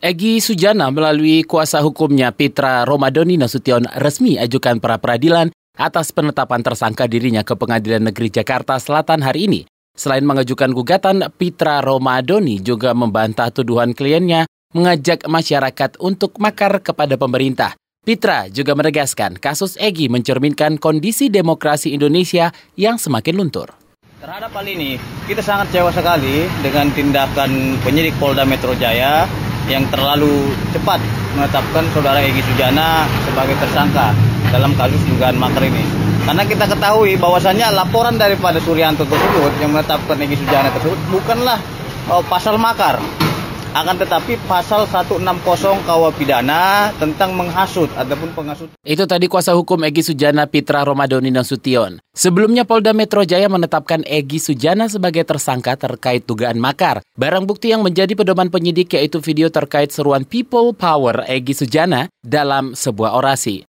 Egi Sujana melalui kuasa hukumnya Pitra Romadoni Nasution resmi ajukan pra peradilan atas penetapan tersangka dirinya ke Pengadilan Negeri Jakarta Selatan hari ini. Selain mengajukan gugatan, Pitra Romadoni juga membantah tuduhan kliennya mengajak masyarakat untuk makar kepada pemerintah. Pitra juga menegaskan kasus Egi mencerminkan kondisi demokrasi Indonesia yang semakin luntur. Terhadap hal ini, kita sangat kecewa sekali dengan tindakan penyidik Polda Metro Jaya yang terlalu cepat menetapkan saudara Egy Sujana sebagai tersangka dalam kasus dugaan makar ini. Karena kita ketahui bahwasannya laporan daripada Suryanto tersebut yang menetapkan Egy Sujana tersebut bukanlah oh, pasal makar, akan tetapi pasal 160 KUH pidana tentang menghasut ataupun penghasut. Itu tadi kuasa hukum Egi Sujana Pitra Romadoni Nasution. Sebelumnya Polda Metro Jaya menetapkan Egi Sujana sebagai tersangka terkait dugaan makar. Barang bukti yang menjadi pedoman penyidik yaitu video terkait seruan People Power Egi Sujana dalam sebuah orasi.